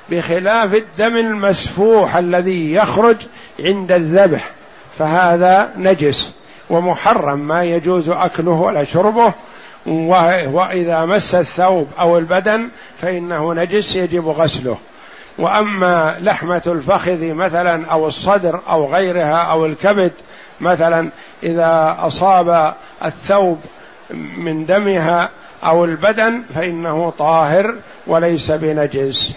بخلاف الدم المسفوح الذي يخرج عند الذبح فهذا نجس ومحرم ما يجوز أكله ولا شربه. وإذا مس الثوب أو البدن فإنه نجس يجب غسله. وأما لحمة الفخذ مثلا أو الصدر أو غيرها أو الكبد مثلا إذا أصاب الثوب من دمها أو البدن فإنه طاهر وليس بنجس.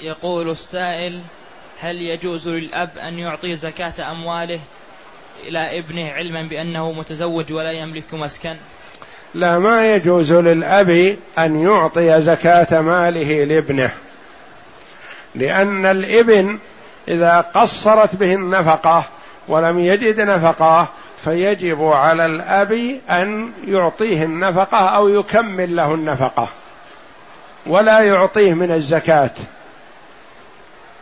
يقول السائل هل يجوز للأب أن يعطي زكاة أمواله إلى ابنه علما بأنه متزوج ولا يملك مسكن؟ لا ما يجوز للأب أن يعطي زكاة ماله لابنه لأن الإبن إذا قصرت به النفقة ولم يجد نفقة فيجب على الأب أن يعطيه النفقة أو يكمل له النفقة ولا يعطيه من الزكاة.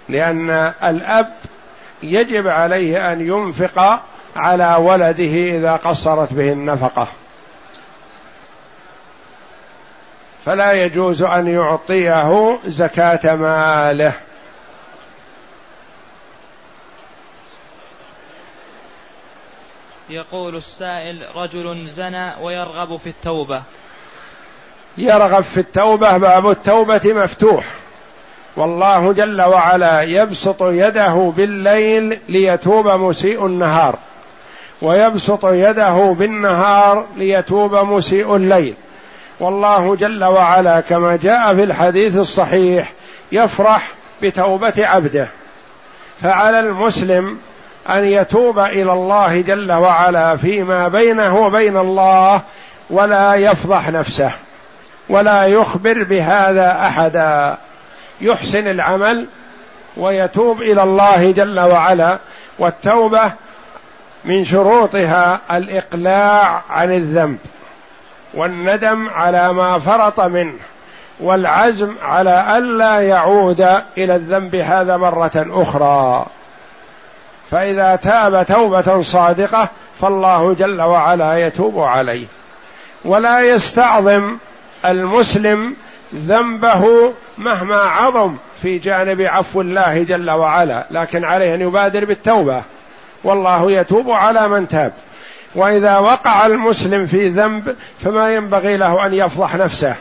لأن الأب يجب عليه أن ينفق على ولده إذا قصرت به النفقة. فلا يجوز أن يعطيه زكاة ماله. يقول السائل رجل زنى ويرغب في التوبة. يرغب في التوبة باب التوبة مفتوح. والله جل وعلا يبسط يده بالليل ليتوب مسيء النهار ويبسط يده بالنهار ليتوب مسيء الليل. والله جل وعلا كما جاء في الحديث الصحيح يفرح بتوبة عبده. فعلى المسلم أن يتوب إلى الله جل وعلا فيما بينه وبين الله ولا يفضح نفسه ولا يخبر بهذا أحدا. يحسن العمل ويتوب إلى الله جل وعلا والتوبة من شروطها الإقلاع عن الذنب والندم على ما فرط منه والعزم على الا يعود إلى الذنب هذا مرة أخرى. فإذا تاب توبة صادقة فالله جل وعلا يتوب عليه. ولا يستعظم المسلم ذنبه مهما عظم في جانب عفو الله جل وعلا لكن عليه أن يبادر بالتوبة. والله يتوب على من تاب. وإذا وقع المسلم في ذنب فما ينبغي له أن يفضح نفسه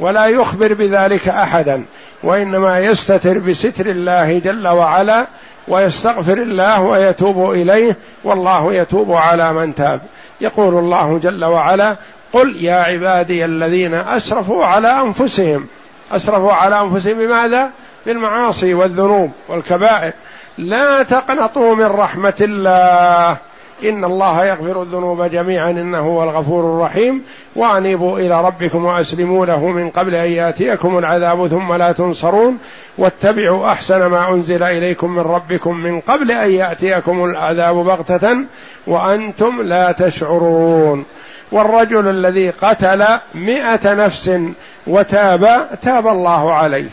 ولا يخبر بذلك أحدا وإنما يستتر بستر الله جل وعلا ويستغفر الله ويتوب إليه والله يتوب على من تاب. يقول الله جل وعلا قل يا عبادي الذين أسرفوا على أنفسهم. أسرفوا على أنفسهم بماذا؟ بالمعاصي والذنوب والكبائر. لا تقنطوا من رحمة الله. إن الله يغفر الذنوب جميعا. إنه هو الغفور الرحيم. وأنيبوا إلى ربكم وأسلموا له من قبل أن يأتيكم العذاب ثم لا تنصرون. واتبعوا أحسن ما أنزل إليكم من ربكم من قبل أن يأتيكم العذاب بغتة. وأنتم لا تشعرون. والرجل الذي قتل مائه نفس وتاب تاب الله عليه.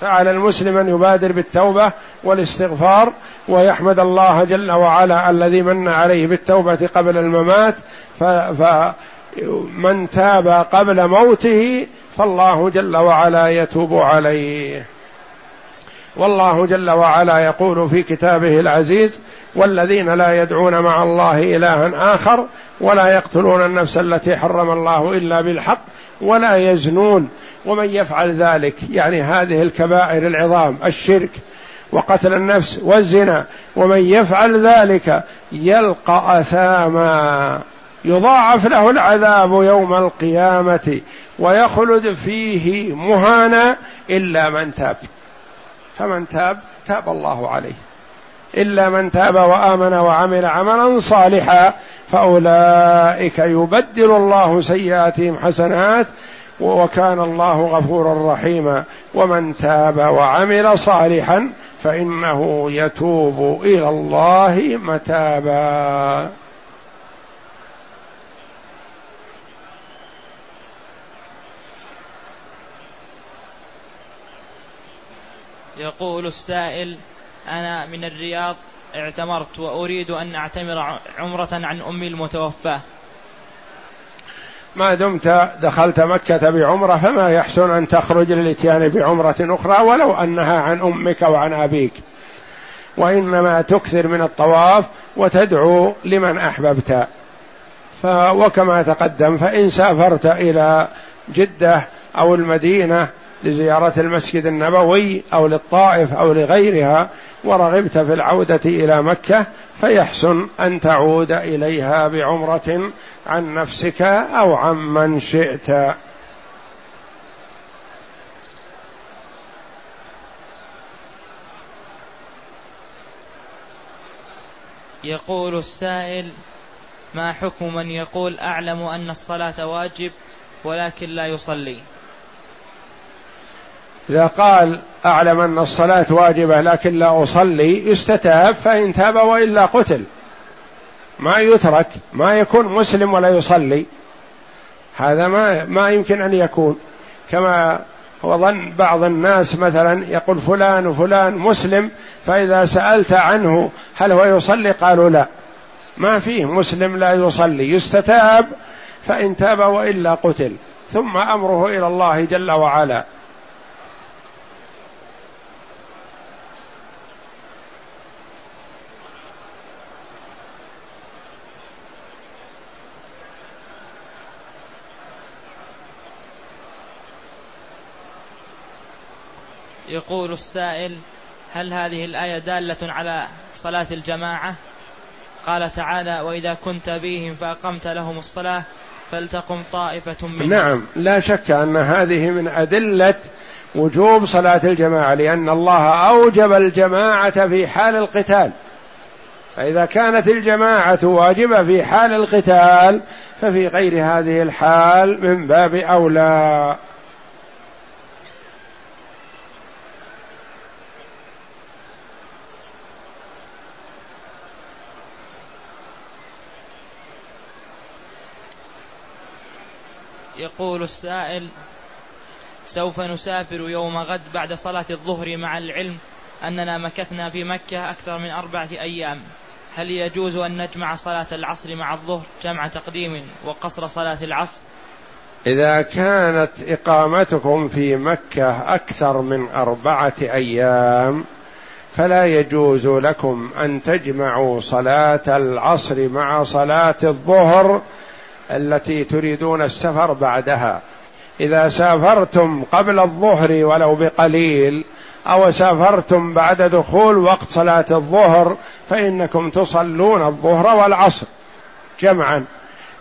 فعلى المسلم أن يبادر بالتوبة والاستغفار ويحمد الله جل وعلا الذي من عليه بالتوبة قبل الممات. فمن تاب قبل موته فالله جل وعلا يتوب عليه. والله جل وعلا يقول في كتابه العزيز والذين لا يدعون مع الله إلها آخر ولا يقتلون النفس التي حرم الله إلا بالحق ولا يزنون ومن يفعل ذلك يعني هذه الكبائر العظام الشرك وقتل النفس والزنا ومن يفعل ذلك يلقى أثاما يضاعف له العذاب يوم القيامة ويخلد فيه مهانا إلا من تاب فمن تاب تاب الله عليه. إلا من تاب وآمن وعمل عملا صالحا فأولئك يبدل الله سيئاتهم حسنات وكان الله غفورا رحيما. ومن تاب وعمل صالحا فإنه يتوب إلى الله متابا. يقول السائل أنا من الرياض اعتمرت وأريد أن أعتمر عمرة عن أمي المتوفاة. ما دمت دخلت مكة بعمرة فما يحسن أن تخرج للإتيان بعمرة أخرى ولو أنها عن أمك وعن أبيك. وإنما تكثر من الطواف وتدعو لمن أحببت. وكما تقدم فإن سافرت إلى جدة أو المدينة لزيارة المسجد النبوي أو للطائف أو لغيرها ورغبت في العودة إلى مكة فيحسن أن تعود إليها بعمرة عن نفسك أو عمن شئت. يقول السائل ما حكم من يقول أعلم أن الصلاة واجب ولكن لا يصلي؟ إذا قال أعلم أن الصلاة واجبة لكن لا أصلي يستتاب فإن تاب وإلا قتل. ما يترك ما يكون مسلم ولا يصلي. هذا ما ما يمكن أن يكون. كما هو ظن بعض الناس مثلا يقول فلان وفلان مسلم فإذا سألت عنه هل هو يصلي؟ قالوا لا. ما فيه مسلم لا يصلي. يستتاب فإن تاب وإلا قتل. ثم أمره إلى الله جل وعلا. يقول السائل هل هذه الآية دالة على صلاة الجماعة؟ قال تعالى وإذا كنت بهم فأقمت لهم الصلاة فلتقم طائفة منهم. نعم لا شك أن هذه من أدلة وجوب صلاة الجماعة لأن الله أوجب الجماعة في حال القتال. فإذا كانت الجماعة واجبة في حال القتال ففي غير هذه الحال من باب أولى. يقول السائل سوف نسافر يوم غد بعد صلاة الظهر مع العلم أننا مكثنا في مكة أكثر من أربعة أيام. هل يجوز أن نجمع صلاة العصر مع الظهر جمع تقديم وقصر صلاة العصر؟ إذا كانت إقامتكم في مكة أكثر من أربعة أيام فلا يجوز لكم أن تجمعوا صلاة العصر مع صلاة الظهر التي تريدون السفر بعدها. إذا سافرتم قبل الظهر ولو بقليل أو سافرتم بعد دخول وقت صلاة الظهر فإنكم تصلون الظهر والعصر جمعا.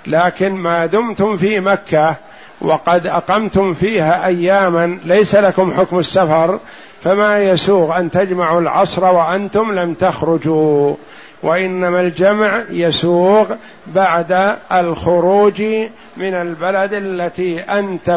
لكن ما دمتم في مكة وقد أقمتم فيها اياما ليس لكم حكم السفر فما يسوغ أن تجمعوا العصر وأنتم لم تخرجوا. وإنما الجمع يسوغ بعد الخروج من البلد التي أنت